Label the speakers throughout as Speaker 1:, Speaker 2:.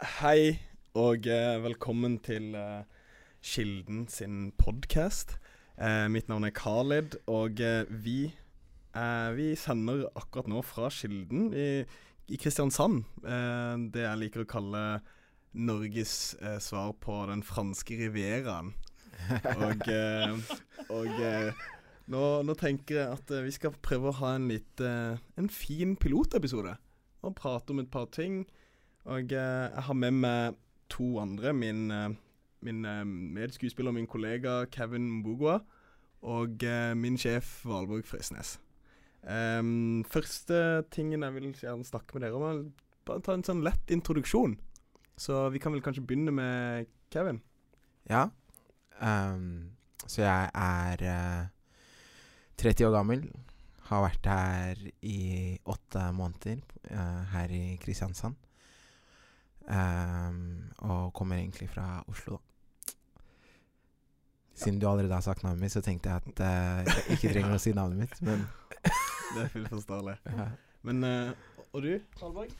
Speaker 1: Hei, og eh, velkommen til eh, Kilden sin podkast. Eh, mitt navn er Khalid, og eh, vi, eh, vi sender akkurat nå fra Kilden i, i Kristiansand. Eh, det jeg liker å kalle Norges svar på den franske rivieraen. Og, og nå, nå tenker jeg at vi skal prøve å ha en litt En fin pilotepisode. Og prate om et par ting. Og eh, jeg har med meg to andre. Min, eh, min eh, medskuespiller og min kollega Kevin Mbugua. Og min sjef Valborg Fresnes. Um, første tingen jeg vil gjerne snakke med dere om, er bare ta en sånn lett introduksjon. Så vi kan vel kanskje begynne med Kevin.
Speaker 2: Ja. Um, så jeg er uh, 30 år gammel. Har vært her i åtte måneder uh, her i Kristiansand. Ehm, og kommer egentlig fra Oslo, da. Siden du allerede har sagt navnet mitt, så tenkte jeg at uh, jeg ikke trenger å si navnet mitt. Men
Speaker 1: Det er fullt forståelig.
Speaker 2: ja.
Speaker 1: Men uh, Og du, Valborg?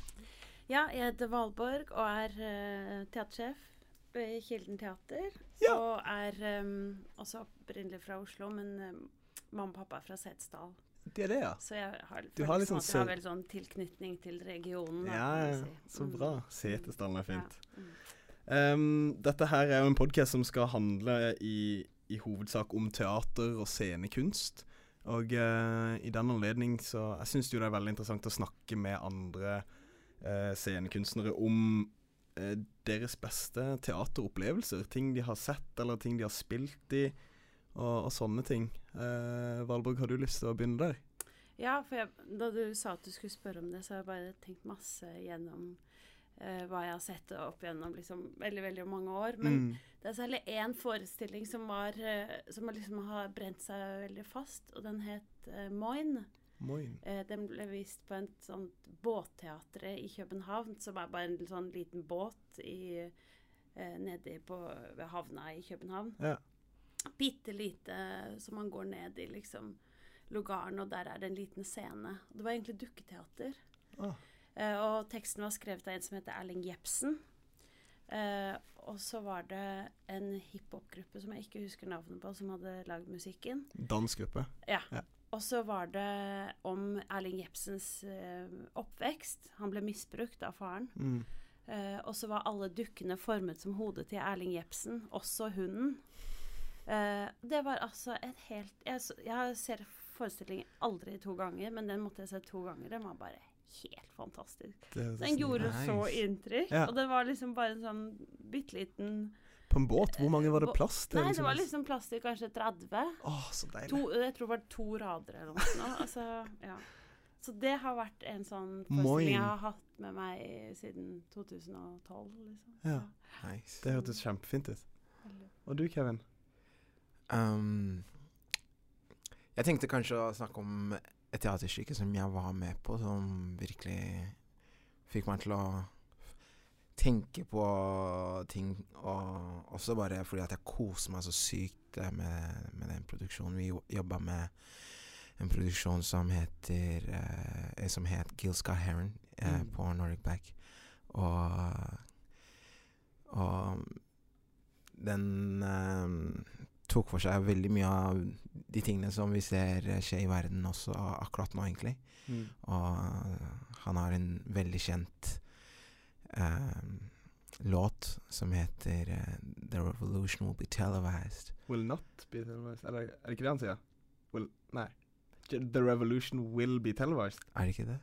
Speaker 3: Ja, jeg heter Valborg og er uh, teatersjef ved Kilden teater.
Speaker 1: Ja.
Speaker 3: Og er um, også opprinnelig fra Oslo, men um, mamma og pappa er fra Setesdal.
Speaker 1: Det er det, ja.
Speaker 3: Så jeg har,
Speaker 1: Du har
Speaker 3: liksom
Speaker 1: sånn
Speaker 3: har sånn tilknytning til regionen.
Speaker 1: Ja, ja,
Speaker 3: si.
Speaker 1: så
Speaker 3: Mm.
Speaker 1: bra. Setesdalen er fint.
Speaker 3: Ja. Mm.
Speaker 1: Um, dette her er jo en podkast som skal handle i, i hovedsak om teater og scenekunst. Og uh, i den anledning så Jeg syns jo det er veldig interessant å snakke med andre uh, scenekunstnere om uh, deres beste teateropplevelser. Ting de har sett, eller ting de har spilt i, og, og sånne ting. Eh, Valborg, har du lyst til å begynne der?
Speaker 3: Ja, for jeg, da du sa at du skulle spørre om det, så har jeg bare tenkt masse gjennom eh, hva jeg har sett opp gjennom liksom, veldig veldig mange år. Men
Speaker 1: Mm.
Speaker 3: Det er særlig én forestilling som, var, eh, som liksom har brent seg veldig fast, og den het eh, Moin.
Speaker 1: Moin.
Speaker 3: Eh, den ble vist på et sånt båtteater i København, som er bare en sånn liten båt i, eh, nedi på, ved havna i København.
Speaker 1: Ja.
Speaker 3: Bitte lite som man går ned i, liksom, lugaren, og der er det en liten scene. Det var egentlig dukketeater.
Speaker 1: Ah.
Speaker 3: Eh, og teksten var skrevet av en som heter Erling Jepsen. Eh, og så var det en hiphop-gruppe som jeg ikke husker navnet på, som hadde lagd musikken.
Speaker 1: Dansk gruppe.
Speaker 3: Ja.
Speaker 1: Ja.
Speaker 3: Og så var det om Erling Jepsens eh, oppvekst. Han ble misbrukt av faren.
Speaker 1: Mm.
Speaker 3: Eh, og så var alle dukkene formet som hodet til Erling Jepsen, også hunden. Eh, det var altså et helt Jeg, jeg ser forestillingen aldri to ganger, men den måtte jeg se to ganger. Den var bare helt fantastisk. Den gjorde
Speaker 2: Nice.
Speaker 3: så inntrykk.
Speaker 1: Ja.
Speaker 3: Og det var liksom bare en sånn bitte liten
Speaker 1: På en båt, hvor mange var det
Speaker 3: Bå-
Speaker 1: plass til?
Speaker 3: Nei, det var liksom plass til kanskje 30.
Speaker 1: Åh, så deilig.
Speaker 3: To, jeg tror det var to rader eller noe sånt. Altså, ja. Så det har vært en sånn forestilling jeg har hatt med meg siden 2012, liksom.
Speaker 1: Ja.
Speaker 2: nice.
Speaker 1: Det hørtes kjempefint ut. Og du, Kevin?
Speaker 2: Um, jeg tenkte kanskje å snakke om et teaterstykke som jeg var med på, som virkelig fikk meg til å tenke på ting, og også bare fordi at jeg koser meg så sykt med, med den produksjonen. Vi jo- jobba med en produksjon som heter eh, Som het Scott Heron eh,
Speaker 1: Mm.
Speaker 2: på Nordic Back. Og Og den eh, tok for seg veldig mye av de tingene som vi ser eh, skje i verden også akkurat nå, egentlig. Og han har en veldig kjent eh, låt som heter eh, 'The Revolution Will Be Televised'.
Speaker 1: Will not be televised. Eller er det ikke det han sier? Will Nei. The revolution will be televised.
Speaker 2: Er det ikke det?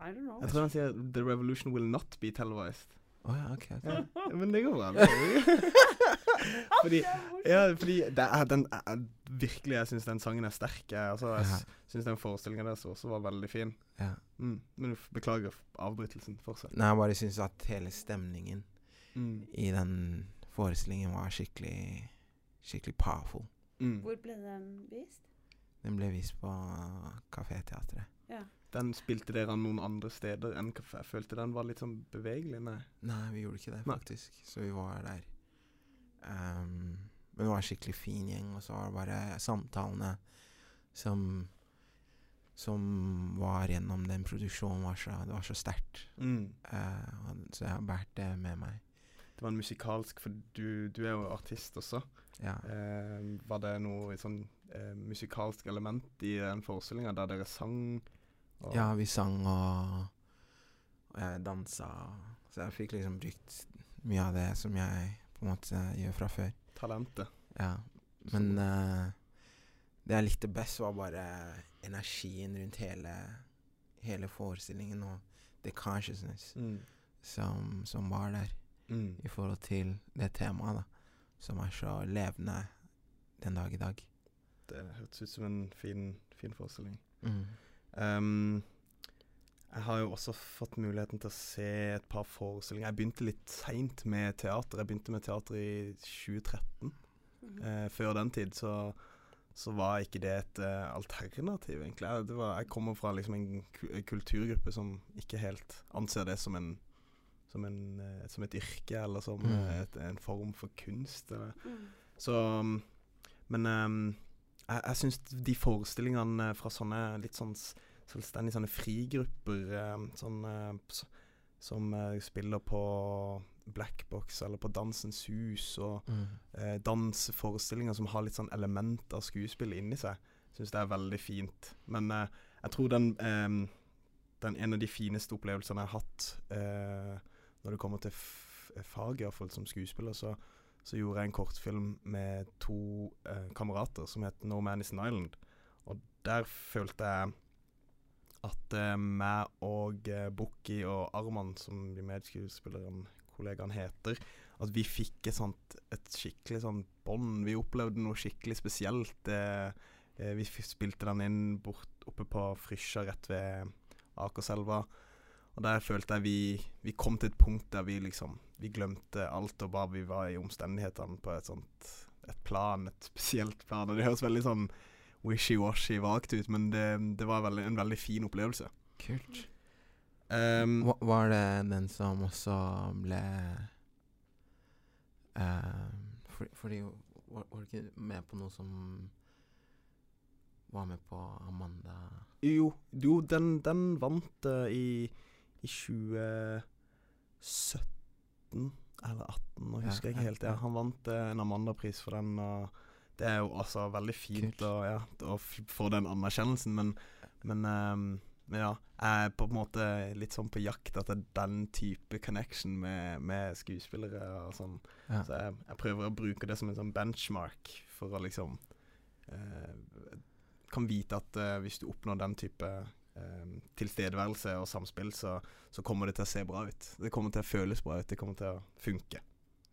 Speaker 3: I don't know.
Speaker 1: Jeg tror han sier The revolution will not be televised.
Speaker 2: Å ja, ok. ok.
Speaker 1: Ja, men det går bra. fordi ja, fordi det er den er, Virkelig, jeg syns den sangen er sterk. Jeg, altså, jeg
Speaker 2: Ja.
Speaker 1: syns den forestillingen deres også var veldig fin.
Speaker 2: Ja.
Speaker 1: Mm. Men beklager avbrytelsen. Fortsett.
Speaker 2: Nei, jeg bare syns at hele stemningen
Speaker 1: Mm.
Speaker 2: i den forestillingen var skikkelig Skikkelig powerful.
Speaker 1: Mm.
Speaker 3: Hvor ble den vist?
Speaker 2: Den ble vist på Kaféteatret.
Speaker 3: Ja.
Speaker 1: Den spilte dere noen andre steder enn kafé? Jeg følte den var litt sånn bevegelig. Nei.
Speaker 2: Nei, vi gjorde ikke det,
Speaker 1: Nei.
Speaker 2: faktisk. Så vi var der. Ehm, men det var en skikkelig fin gjeng, og så var det bare samtalene som som var gjennom den produksjonen, var så, det var så sterkt.
Speaker 1: Mm.
Speaker 2: Uh, så jeg har båret det med meg.
Speaker 1: Det var en musikalsk For du, du er jo artist også.
Speaker 2: Ja.
Speaker 1: Uh, var det noe sånn uh, musikalsk element i den forestillinga der dere sang?
Speaker 2: ja, vi sang og, og jeg dansa. Så jeg fikk liksom brukt mye av det som jeg på en måte gjør fra før.
Speaker 1: Talentet.
Speaker 2: Ja. Men uh, det jeg likte best, var bare energien rundt hele, hele forestillingen og the consciousness
Speaker 1: Mm.
Speaker 2: som, som var der
Speaker 1: Mm.
Speaker 2: i forhold til det temaet, da. Som er så levende den dag i dag.
Speaker 1: Det hørtes ut som en fin, fin forestilling.
Speaker 2: Mm.
Speaker 1: Ehm, jeg har jo også fått muligheten til å se et par forestillinger. Jeg begynte litt seint med teater. Jeg begynte med teater i 2013.
Speaker 3: Mhm.
Speaker 1: Eh, før den tid så, så var ikke det et uh, alternativ, egentlig. Jeg, det var, jeg kommer fra liksom en kulturgruppe som ikke helt anser det som en som, en, uh, som et yrke eller som
Speaker 2: Mm.
Speaker 1: eh, et, en form for kunst. Eller.
Speaker 3: Mm.
Speaker 1: Så um, Men um, jeg, jeg syns de forestillingene fra sånne litt sånn selvstendige sånne frigrupper um, sånn, uh, s- som uh, spiller på Blackbox eller på Dansens Hus og
Speaker 2: Mm.
Speaker 1: eh, danseforestillinger som har litt sånn element av skuespill inni seg. Syns det er veldig fint. Men eh, jeg tror den, eh, den En av de fineste opplevelsene jeg har hatt eh, når det kommer til f fag, iallfall som skuespiller, så, så gjorde jeg en kortfilm med to eh, kamerater som het No Man Is An Island. Og der følte jeg at eh, meg og eh, Bukki og Arman, som de medskuespillerne kollegaene heter, at vi fikk et sånt et skikkelig sånn bånd. Vi opplevde noe skikkelig spesielt. Eh, eh, vi spilte den inn bort oppe på Frysja rett ved Akerselva. Og der følte jeg vi, vi kom til et punkt der vi liksom Vi glemte alt og bare vi var i omstendighetene på et sånt et plan, et spesielt plan. Og det høres veldig sånn wishy-washy vagt ut, men det, det var veldig, en veldig fin opplevelse.
Speaker 2: Kult.
Speaker 1: Um,
Speaker 2: Var det den som også ble for, Fordi var, var du ikke med på noe som var med på Amanda
Speaker 1: Jo, jo den, den vant uh, i, i 2017 eller 18, nå
Speaker 2: Ja,
Speaker 1: husker jeg ikke helt. Ja,
Speaker 2: ja.
Speaker 1: han vant uh, en Amanda-pris for den, og det er jo altså veldig fint å, ja, å få den anerkjennelsen, men, men um, ja, jeg er på en måte litt sånn på jakt etter den type connection med, med skuespillere og sånn.
Speaker 2: ja.
Speaker 1: Så jeg, jeg prøver å bruke det som en sånn benchmark for å liksom eh, Kan vite at eh, hvis du oppnår den type eh, tilstedeværelse og samspill, så, så kommer det til å se bra ut. Det kommer til å føles bra ut. Det kommer til å funke.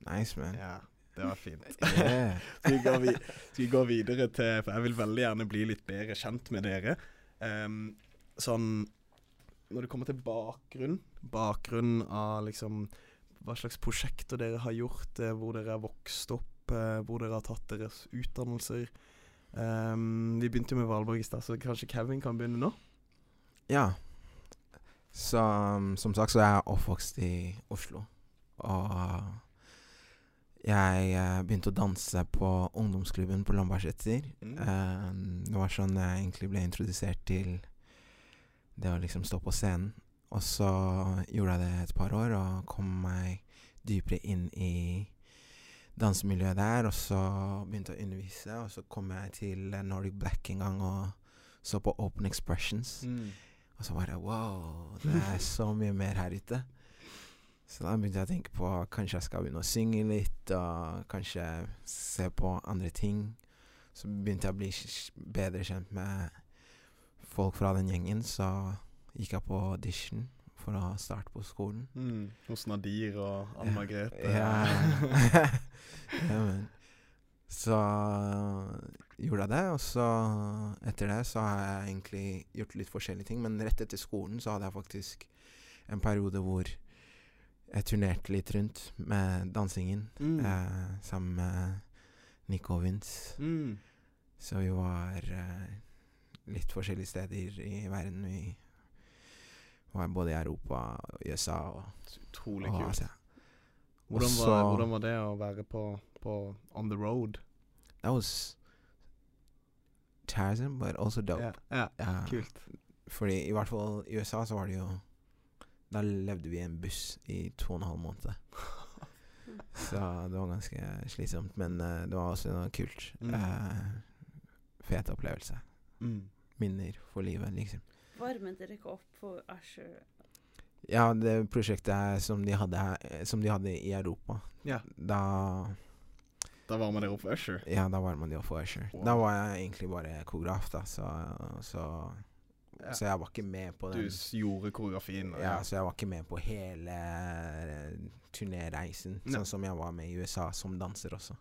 Speaker 2: Nice, man.
Speaker 1: Ja, det var fint.
Speaker 2: Yeah.
Speaker 1: Skal vi, skal vi gå videre til For jeg vil veldig gjerne bli litt bedre kjent med dere. Um, sånn Når det kommer til bakgrunn, bakgrunn av liksom hva slags prosjekter dere har gjort, eh, hvor dere har vokst opp, eh, hvor dere har tatt deres utdannelser. Um, vi begynte jo med Valborg i stad, så kanskje Kevin kan begynne nå?
Speaker 2: Ja. Så um, som sagt så er jeg oppvokst i Oslo. Og jeg eh, begynte å danse på ungdomsklubben på Lambertseter.
Speaker 1: Mm.
Speaker 2: Eh, det var sånn jeg egentlig ble introdusert til det å liksom stå på scenen. Og så gjorde jeg det et par år og kom meg dypere inn i dansemiljøet der. Og så begynte jeg å undervise, og så kom jeg til Nordic Black en gang og så på Open Expressions.
Speaker 1: Mm.
Speaker 2: Og så bare wow, det er så mye mer her ute. Så da begynte jeg å tenke på kanskje jeg skal begynne å synge litt, og kanskje se på andre ting. Så begynte jeg å bli bedre kjent med folk fra den gjengen, så gikk jeg på audition for å starte på skolen.
Speaker 1: Mm. Hos Nadir og Anne Margrethe.
Speaker 2: Ja. ja. Så gjorde jeg det, og så etter det så har jeg egentlig gjort litt forskjellige ting. Men rett etter skolen så hadde jeg faktisk en periode hvor jeg turnerte litt rundt med dansingen
Speaker 1: Mm.
Speaker 2: eh, sammen med Nico Vince.
Speaker 1: Mm.
Speaker 2: Så vi var eh, litt forskjellige steder i verden. Vi var både i Europa og i USA og,
Speaker 1: Utrolig
Speaker 2: og. Asia.
Speaker 1: Hvordan
Speaker 2: Og
Speaker 1: var, hvordan var det å være på, på On the road?
Speaker 2: That was terrorism, but also dope.
Speaker 1: Yeah, yeah,
Speaker 2: Ja,
Speaker 1: kult.
Speaker 2: Fordi i hvert fall i USA så var det jo Da levde vi i en buss i to og en halv måned. Så det var ganske slitsomt, men uh, det var også noe kult.
Speaker 1: Mm.
Speaker 2: Uh, fet opplevelse.
Speaker 1: Mm.
Speaker 2: Minner for livet, liksom.
Speaker 3: Varmet dere ikke opp for Usher?
Speaker 2: Ja, det prosjektet som de hadde, eh, som de hadde i Europa,
Speaker 1: Ja.
Speaker 2: da
Speaker 1: Da varmer dere opp for Usher.
Speaker 2: Ja, da var man de opp for Usher.
Speaker 1: Wow.
Speaker 2: Da var jeg egentlig bare koreograf, da, så, så
Speaker 1: Ja.
Speaker 2: Så jeg var ikke med på den
Speaker 1: Du gjorde koreografien. og-
Speaker 2: Ja, så jeg var ikke med på hele eh, turnéreisen, sånn som jeg var med i USA som danser også.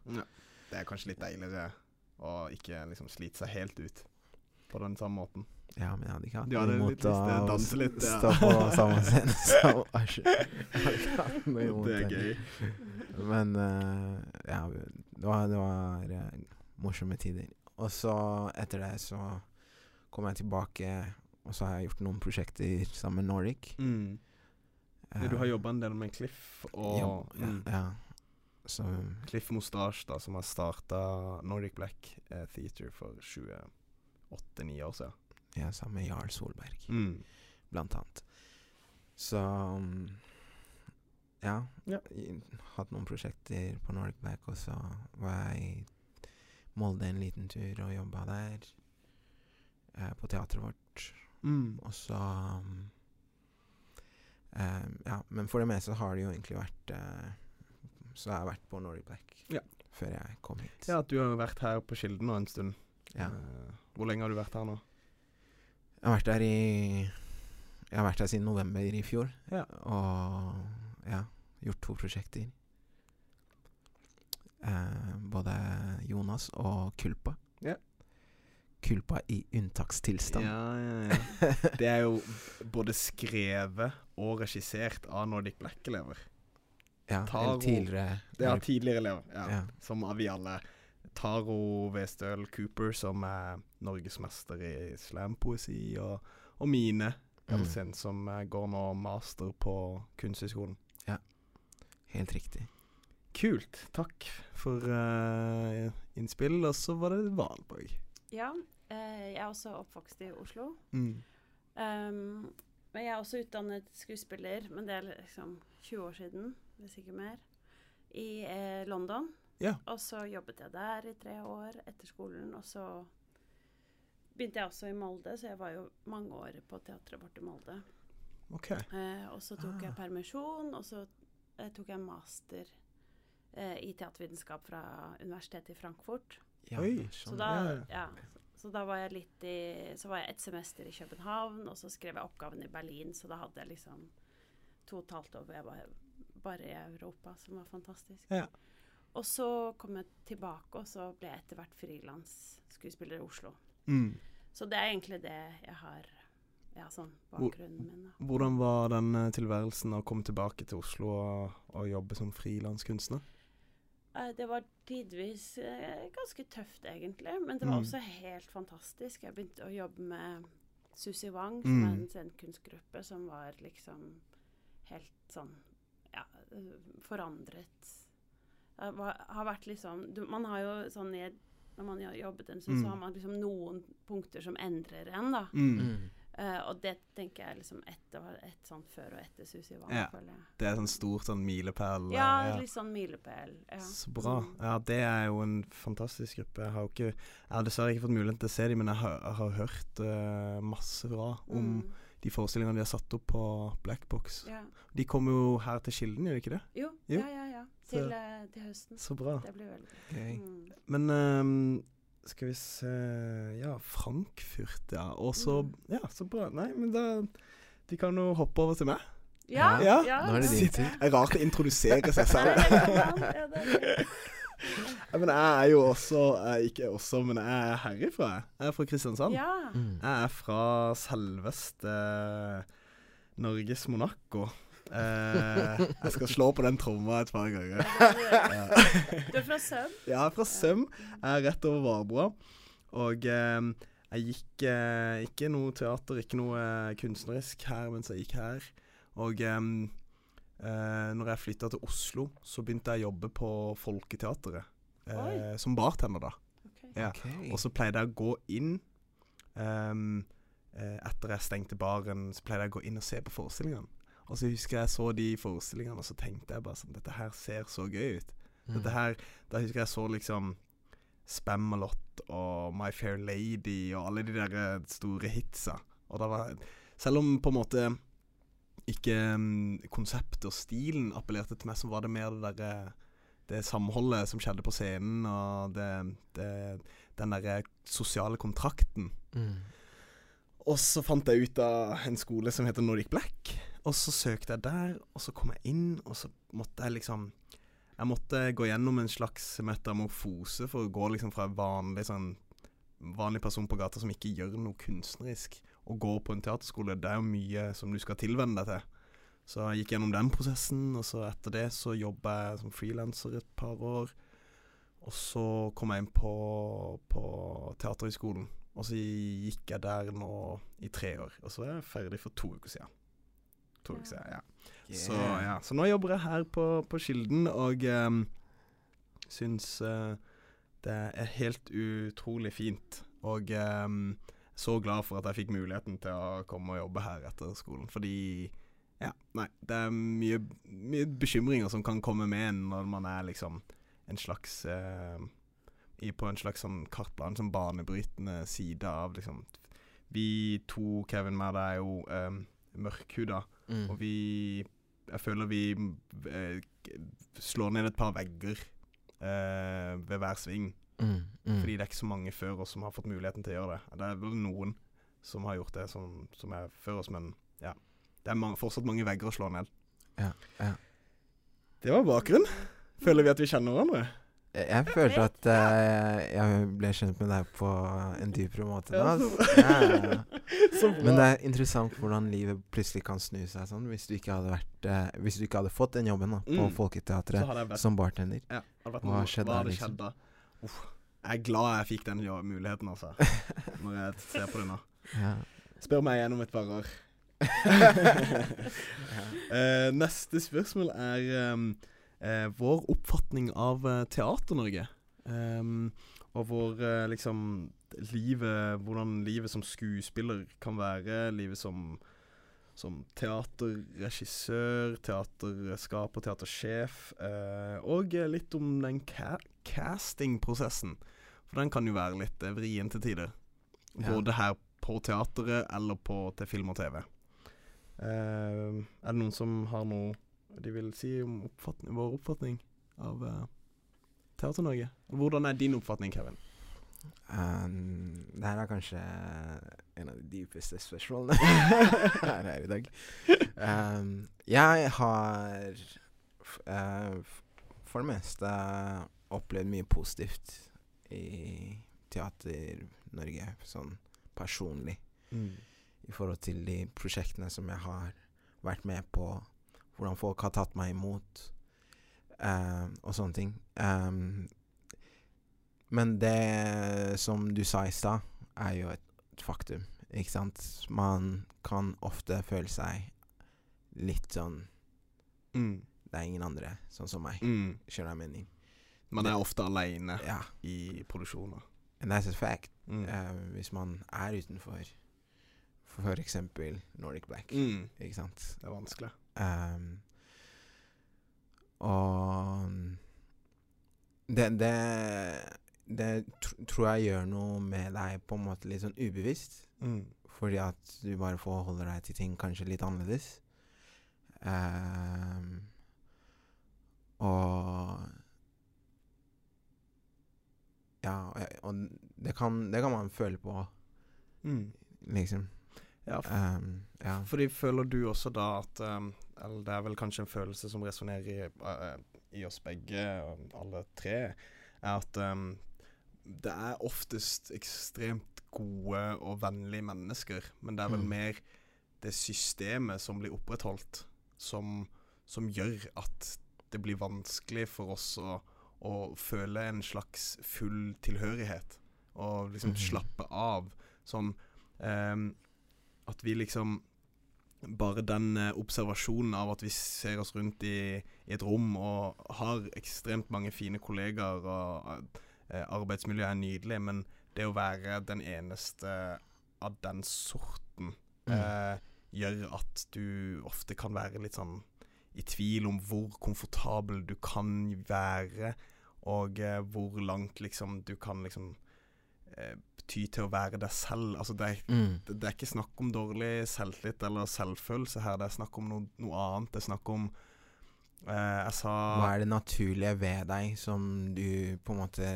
Speaker 1: Det er kanskje litt deiligere å ikke liksom slite seg helt ut på den samme måten.
Speaker 2: Ja, men jeg hadde ikke hatt
Speaker 1: ja,
Speaker 2: noe imot
Speaker 1: å danse litt, ja.
Speaker 2: stå på samme scene som imot
Speaker 1: Det er gøy.
Speaker 2: Men uh, ja, det var, det var uh, morsomme tider. Og så etter det så kom jeg tilbake, og så har jeg gjort noen prosjekter sammen med Nordic.
Speaker 1: Mm. Uh, du har jobba en del med Cliff og
Speaker 2: Jobb, ja,
Speaker 1: mm,
Speaker 2: ja. Så
Speaker 1: Cliff Mostasj, da, som har starta Nordic Black uh, Theater for 28-9 år siden.
Speaker 2: ja, sammen med Jarl Solberg,
Speaker 1: Mm.
Speaker 2: blant annet. Så um, ja.
Speaker 1: Ja.
Speaker 2: Hatt noen prosjekter på Nordic Black, og så var jeg i Molde en liten tur og jobba der. Uh, på teatret vårt.
Speaker 1: Mm.
Speaker 2: Og så um, Ja, men for det meste har det jo egentlig vært uh, Så jeg har vært på Nordic Black
Speaker 1: Ja.
Speaker 2: før jeg kom hit.
Speaker 1: Ja, at du har vært her på Kilden nå en stund.
Speaker 2: Ja.
Speaker 1: Eh, hvor lenge har du vært her nå?
Speaker 2: Jeg har vært her i Jeg har vært her siden november i fjor.
Speaker 1: Ja.
Speaker 2: Og ja, gjort to prosjekter. Uh, både Jonas og Kulpa.
Speaker 1: Ja.
Speaker 2: Kulpa i unntakstilstand.
Speaker 1: Ja, ja, ja. Det er jo både skrevet og regissert av Nordic Black-elever.
Speaker 2: Ja,
Speaker 1: Taro.
Speaker 2: eller tidligere
Speaker 1: Det er tidligere elever, ja.
Speaker 2: Ja.
Speaker 1: Som av vi alle. Taro Westøl Cooper, som er norgesmester i slampoesi, og, og Mine
Speaker 2: Mm.
Speaker 1: Som eh, går nå master på Kunsthøgskolen.
Speaker 2: Helt riktig.
Speaker 1: Kult. Takk for uh, innspill. Og så var det Valborg.
Speaker 3: Ja. Eh, jeg er også oppvokst i Oslo.
Speaker 1: Mm.
Speaker 3: Um, men jeg er også utdannet skuespiller, men det er liksom 20 år siden, hvis ikke mer, i eh, London.
Speaker 1: Ja.
Speaker 3: Og så jobbet jeg der i tre år etter skolen, og så begynte jeg også i Molde, så jeg var jo mange år på teatret vårt i Molde.
Speaker 1: OK.
Speaker 3: Eh, og så tok
Speaker 1: Ah.
Speaker 3: jeg permisjon, og så eh, tok jeg master eh, i teatervitenskap fra Universitetet i Frankfurt.
Speaker 2: Ja,
Speaker 1: Oi,
Speaker 3: Så
Speaker 2: sånn.
Speaker 3: da,
Speaker 1: ja,
Speaker 3: så da var jeg litt i Så var jeg et semester i København, og så skrev jeg oppgaven i Berlin, så da hadde jeg liksom to og et halvt år hvor jeg var bare i Europa, som var fantastisk.
Speaker 1: Ja.
Speaker 3: Og så kom jeg tilbake, og så ble jeg etter hvert frilansskuespiller i Oslo.
Speaker 1: Mm.
Speaker 3: Så det er egentlig det jeg har Ja, sånn bakgrunnen min. Da.
Speaker 1: Hvordan var den eh, tilværelsen å komme tilbake til Oslo og, og jobbe som frilanskunstner?
Speaker 3: Eh, Det var tidvis eh, ganske tøft, egentlig, men det var
Speaker 1: Mm.
Speaker 3: også helt fantastisk. Jeg begynte å jobbe med Susi Wang, som er
Speaker 1: Mm.
Speaker 3: en scenekunstgruppe som var liksom helt sånn ja, eh, forandret. Det var, har vært liksom du, Man har jo sånn i Når man har jobbet en stund,
Speaker 1: Mm.
Speaker 3: så har man liksom noen punkter som endrer en, da.
Speaker 2: Mm.
Speaker 3: Eh, og det tenker jeg liksom etter et sånt før og etter Susi Wang,
Speaker 1: Ja.
Speaker 3: føler jeg.
Speaker 1: Det er sånn stort sånn milepæl. Ja,
Speaker 3: Ja, litt sånn milepæl. Ja.
Speaker 1: Så bra. Ja, det er jo en fantastisk gruppe. Jeg har ikke Jeg har dessverre ikke fått muligheten til å se dem, men jeg har, jeg har hørt uh, masse bra om
Speaker 3: Mm.
Speaker 1: de forestillingene de har satt opp på Black Box.
Speaker 3: Ja.
Speaker 1: De kommer jo her til Kilden, gjør de ikke det?
Speaker 3: Jo,
Speaker 1: Jo.
Speaker 3: ja, ja, ja. Til, eh, til høsten.
Speaker 1: Så bra.
Speaker 3: Det blir veldig
Speaker 2: gøy. Okay.
Speaker 3: Mm.
Speaker 1: Men ehm, skal vi se Ja, Frankfurt, ja. Og så
Speaker 3: Mm.
Speaker 1: Ja, så bra. Nei, men da De kan jo hoppe over til meg.
Speaker 3: Ja,
Speaker 1: Ja.
Speaker 3: ja.
Speaker 2: Nå er det din tur.
Speaker 1: Det er rart å introdusere seg selv. men jeg er jo også jeg, Ikke også, men jeg er herifra. jeg. Er fra Kristiansand.
Speaker 3: Ja.
Speaker 1: Jeg er fra selveste Norges Monaco. Eh, jeg skal slå på den tromma et par ganger.
Speaker 3: Du er fra Søm?
Speaker 1: Jeg er fra Søm. Jeg er rett over Varbroa. Og eh, jeg gikk eh, ikke noe teater, ikke noe eh, kunstnerisk her mens jeg gikk her. Og eh, eh, når jeg flytta til Oslo, så begynte jeg å jobbe på Folketeatret. Eh, som bartender, da.
Speaker 3: Okay.
Speaker 1: Ja.
Speaker 2: Okay.
Speaker 1: Og så pleide jeg å gå inn ehm, eh, etter jeg stengte baren, så pleide jeg å gå inn og se på forestillingene. Og så husker jeg så de forestillingene, og så tenkte jeg bare sånn Dette her ser så gøy ut.
Speaker 2: Mm.
Speaker 1: Dette her Da husker jeg så liksom Spamalot og My Fair Lady og alle de der eh, store hitsa. Og da var Selv om på en måte ikke um, konseptet og stilen appellerte til meg, så var det mer det derre det samholdet som skjedde på scenen, og det, det, den derre sosiale kontrakten.
Speaker 2: Mm.
Speaker 1: Og så fant jeg ut av en skole som heter Nordic Black. Og så søkte jeg der, og så kom jeg inn, og så måtte jeg liksom Jeg måtte gå gjennom en slags metamorfose for å gå liksom fra en vanlig sånn Vanlig person på gata som ikke gjør noe kunstnerisk, og gå på en teaterskole. Det er jo mye som du skal tilvenne deg til. Så jeg gikk gjennom den prosessen, og så etter det så jobba jeg som frilanser et par år. Og så kom jeg inn på, på Teaterhøgskolen, og så gikk jeg der nå i tre år. Og så er jeg ferdig for to uker siden. To uker siden, ja. Så, ja. så nå jobber jeg her på, på Kilden, og um, syns uh, det er helt utrolig fint. Og um, så glad for at jeg fikk muligheten til å komme og jobbe her etter skolen. Fordi ja, nei, det er mye, mye bekymringer som kan komme med når man er liksom en slags uh, i, På en slags sånn kartplan, sånn banebrytende side av liksom Vi to, Kevin og meg, er jo um, mørkhuda,
Speaker 2: Mm.
Speaker 1: og vi Jeg føler vi eh, slår ned et par vegger eh, ved hver sving.
Speaker 2: Mm. Mm.
Speaker 1: Fordi det er ikke så mange før oss som har fått muligheten til å gjøre det. Det er vel noen som har gjort det, som, som er før oss, men ja. Det er mange, fortsatt mange vegger å slå ned.
Speaker 2: Ja, ja.
Speaker 1: Det var bakgrunnen. Føler vi at vi kjenner hverandre?
Speaker 2: Jeg, følte at uh, jeg ble kjent med deg på en dypere måte Da.
Speaker 1: Ja,
Speaker 2: Ja. Men det er interessant hvordan livet plutselig kan snu seg sånn. Hvis du ikke hadde, vært, eh, hvis du ikke hadde fått den jobben da, på
Speaker 1: Mm.
Speaker 2: Folketeatret som bartender.
Speaker 1: ja,
Speaker 2: Hva
Speaker 1: noe-
Speaker 2: skjedde
Speaker 1: hva hadde
Speaker 2: liksom?
Speaker 1: skjedd da? Uff. Jeg er glad jeg fikk den muligheten, altså. Når jeg ser på det nå.
Speaker 2: Ja.
Speaker 1: Spør meg igjen om et par år. uh, neste spørsmål er um, uh, vår oppfatning av uh, Teater-Norge. Um, og vår liksom livet Hvordan livet som skuespiller kan være. Livet som, som teaterregissør, teaterskaper, teatersjef. eh, og litt om den ca castingprosessen. For den kan jo være litt eh, vrien til tider.
Speaker 2: Ja.
Speaker 1: Både her på teateret eller på, til film og TV. Eh, er det noen som har noe de vil si om oppfatning, vår oppfatning av eh, Teater-Norge? Hvordan er din oppfatning, Kevin?
Speaker 2: Um, det her er kanskje en av de dypeste spørsmålene her er i dag. Um, jeg har eh, for det meste opplevd mye positivt i Teater-Norge, sånn personlig. I forhold til de prosjektene som jeg har vært med på, hvordan folk har tatt meg imot, um, og sånne ting. Um, men det som du sa i stad, er jo et, faktum, ikke sant? Man kan ofte føle seg litt sånn
Speaker 1: Mm.
Speaker 2: Det er ingen andre sånn som meg.
Speaker 1: Mm.
Speaker 2: Skjønner jeg mening?
Speaker 1: Man er ofte aleine
Speaker 2: Ja.
Speaker 1: i produksjoner.
Speaker 2: And that's a fact.
Speaker 1: Mm.
Speaker 2: Uh, hvis man er utenfor for eksempel Nordic Black,
Speaker 1: Mm.
Speaker 2: ikke sant?
Speaker 1: Det er vanskelig.
Speaker 2: Um, og det, det, det tr tror jeg gjør noe med deg på en måte litt sånn ubevisst.
Speaker 1: Mm.
Speaker 2: Fordi at du bare forholder deg til ting kanskje litt annerledes. Um, og Ja, og, det, kan, det kan man føle på,
Speaker 1: Mm.
Speaker 2: liksom.
Speaker 1: Ja, for,
Speaker 2: Um, ja.
Speaker 1: Fordi føler du også da at um, Eller det er vel kanskje en følelse som resonnerer i, uh, i oss begge, alle tre, er at det er oftest ekstremt gode og vennlige mennesker, men det er vel
Speaker 2: Mm.
Speaker 1: mer det systemet som blir opprettholdt, som, som gjør at det blir vanskelig for oss å, å føle en slags full tilhørighet, og liksom
Speaker 2: mm.
Speaker 1: slappe av. Sånn eh, at vi liksom Bare den eh, observasjonen av at vi ser oss rundt i, i et rom og har ekstremt mange fine kollegaer, og eh, arbeidsmiljøet er nydelig, men det å være den eneste av den sorten
Speaker 2: Mm.
Speaker 1: eh, gjør at du ofte kan være litt sånn i tvil om hvor komfortabel du kan være, og eh, hvor langt liksom du kan liksom eh, ty til å være deg selv. Altså det er,
Speaker 2: Mm.
Speaker 1: det, det er ikke snakk om dårlig selvtillit eller selvfølelse her, det er snakk om noe, noe annet. Det er snakk om eh, Jeg sa
Speaker 2: Hva er det naturlige ved deg som du på en måte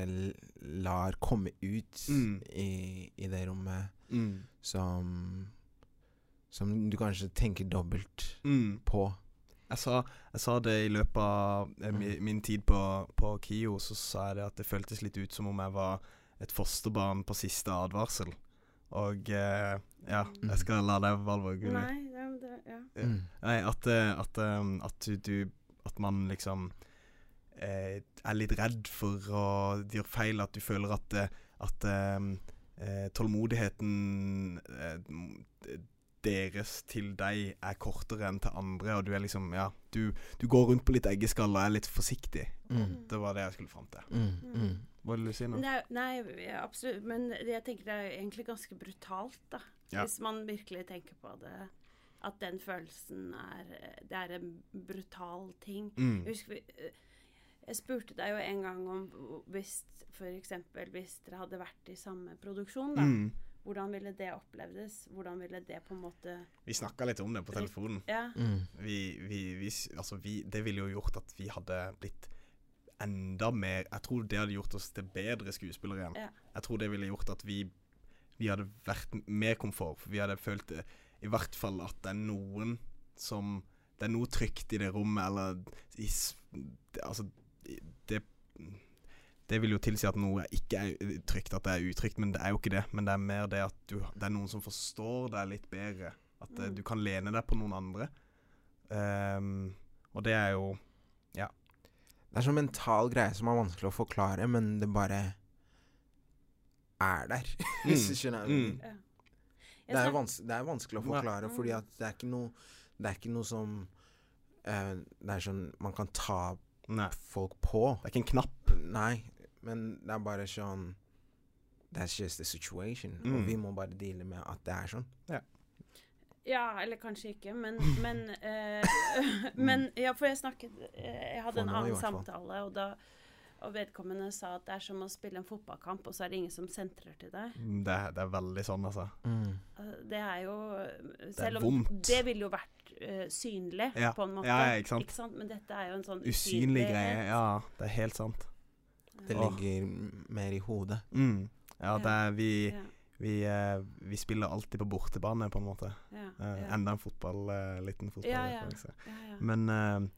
Speaker 2: lar komme ut
Speaker 1: Mm.
Speaker 2: i, i det rommet,
Speaker 1: mm,
Speaker 2: som Som du kanskje tenker dobbelt
Speaker 1: mm.
Speaker 2: på?
Speaker 1: Jeg sa, jeg sa det i løpet av eh, mi,
Speaker 2: Mm.
Speaker 1: min tid på, på KIO, så sa jeg det at det føltes litt ut som om jeg var et fosterbarn på siste advarsel. Og eh, ja, jeg skal la deg, Valvor
Speaker 3: Nei, det, det, ja.
Speaker 1: Ja.
Speaker 2: Mm.
Speaker 1: Nei, at, eh, at, eh, at du, du At man liksom eh, er litt redd for å gjøre feil. At du føler at, eh, at eh, eh, tålmodigheten eh, deres til deg er kortere enn til andre, og du er liksom Ja, du, du går rundt på litt eggeskall og er litt forsiktig.
Speaker 2: Mm.
Speaker 1: Det var det jeg skulle fram til.
Speaker 2: Mm. Mm.
Speaker 1: Hva vil du si nå?
Speaker 3: Nei, nei, absolutt. Men jeg tenker det er egentlig ganske brutalt, da.
Speaker 1: Ja.
Speaker 3: Hvis man virkelig tenker på det. At den følelsen er Det er en brutal ting.
Speaker 1: Mm.
Speaker 3: Jeg husker vi eh, Jeg spurte deg jo en gang om hvis f.eks. hvis dere hadde vært i samme produksjon, da.
Speaker 1: Mm.
Speaker 3: Hvordan ville det opplevdes? Hvordan ville det på en måte
Speaker 1: Vi snakka litt om det på telefonen.
Speaker 3: Ja.
Speaker 2: Mm.
Speaker 1: Vi, vi, vi, altså vi, det ville jo gjort at vi hadde blitt enda mer Jeg tror det hadde gjort oss til bedre skuespillere igjen.
Speaker 3: Ja.
Speaker 1: Jeg tror det ville gjort at vi, vi hadde vært mer komfort. For vi hadde følt det, i hvert fall at det er noen som Det er noe trygt i det rommet, eller i, det, Altså, det det vil jo tilsi at noe ikke er trygt, at det er utrygt, men det er jo ikke det. Men det er mer det at du, det er noen som forstår deg litt bedre. At eh,
Speaker 3: Mm.
Speaker 1: du kan lene deg på noen andre. Um, og det er jo Ja.
Speaker 2: Det er sånn mental greie som er vanskelig å forklare, men det bare er der. Hvis du skjønner
Speaker 1: Mm.
Speaker 3: Ja.
Speaker 2: Det er, vans det er vanskelig å forklare,
Speaker 3: ja.
Speaker 2: fordi at det er ikke noe Det er ikke noe som eh, Det er sånn man kan ta
Speaker 1: Nei,
Speaker 2: folk på.
Speaker 1: det er ikke en knapp.
Speaker 2: Nei, men det er bare sånn That's just the situation.
Speaker 1: Mm.
Speaker 2: Og vi må bare deale med at det er sånn.
Speaker 3: Ja, eller kanskje ikke, men Men, eh, men ja, for jeg snakket eh, Jeg hadde
Speaker 2: For
Speaker 3: en annen samtale, og da og vedkommende sa at det er som å spille en fotballkamp, og så er det ingen som sentrer til deg.
Speaker 1: Mm, Det, er- det er veldig sånn, altså.
Speaker 3: Mm. Det er jo
Speaker 1: er
Speaker 3: Selv om
Speaker 1: vondt.
Speaker 3: det ville jo vært uh, synlig,
Speaker 1: Ja.
Speaker 3: på en måte.
Speaker 1: Ja, ja, ikke sant?
Speaker 3: Men dette er jo en sånn
Speaker 1: Usynlig greie. Ja, det er helt sant.
Speaker 2: Det ligger mer i hodet.
Speaker 1: Mm. Ja, det er vi
Speaker 3: Ja,
Speaker 1: Vi, eh, vi spiller alltid på bortebane, på en måte.
Speaker 3: ja,
Speaker 1: Eh,
Speaker 3: ja.
Speaker 1: Enda en fotball, eh, liten
Speaker 3: Ja, ja. ja, ja.
Speaker 1: Men, eh,